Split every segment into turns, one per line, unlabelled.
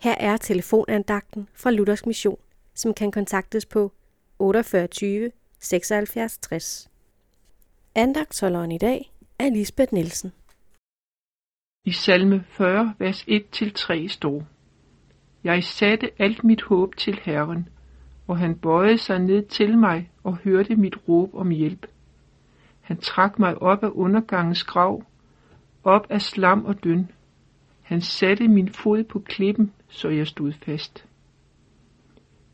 Her er telefonandagten fra Luthers Mission, som kan kontaktes på 48 76 60. Andagtsholderen i dag er Lisbeth Nielsen.
I salme 40, vers 1-3 står, Jeg satte alt mit håb til Herren, og han bøjede sig ned til mig og hørte mit råb om hjælp. Han trak mig op af undergangens grav, op af slam og døn. Han satte min fod på klippen, så jeg stod fast.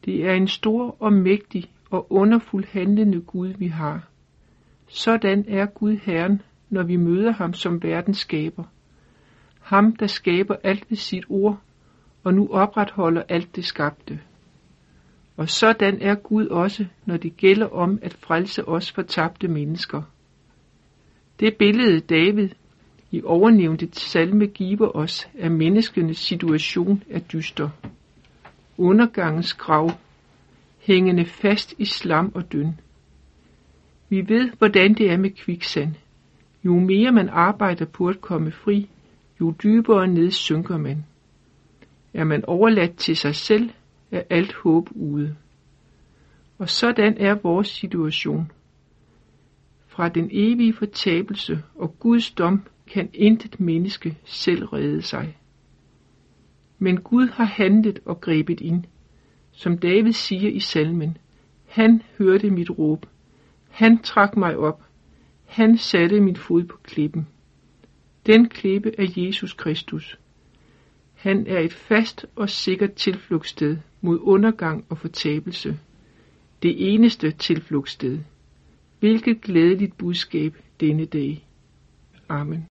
Det er en stor og mægtig og underfuld handlende Gud, vi har. Sådan er Gud Herren, når vi møder ham som verdens skaber. Ham, der skaber alt ved sit ord, og nu opretholder alt det skabte. Og sådan er Gud også, når det gælder om at frelse os fortabte mennesker. Det billede David i overnævnte salme giver os af menneskenes situation er dyster. Undergangens grav, hængende fast i slam og døn. Vi ved, hvordan det er med kviksand. Jo mere man arbejder på at komme fri, jo dybere ned synker man. Er man overladt til sig selv, er alt håb ude. Og sådan er vores situation. Fra den evige fortabelse og Guds dom kan intet menneske selv redde sig. Men Gud har handlet og grebet ind. Som David siger i salmen, han hørte mit råb. Han trak mig op. Han satte min fod på klippen. Den klippe er Jesus Kristus. Han er et fast og sikkert tilflugtssted mod undergang og fortabelse. Det eneste tilflugtssted. Hvilket glædeligt budskab denne dag. Amen.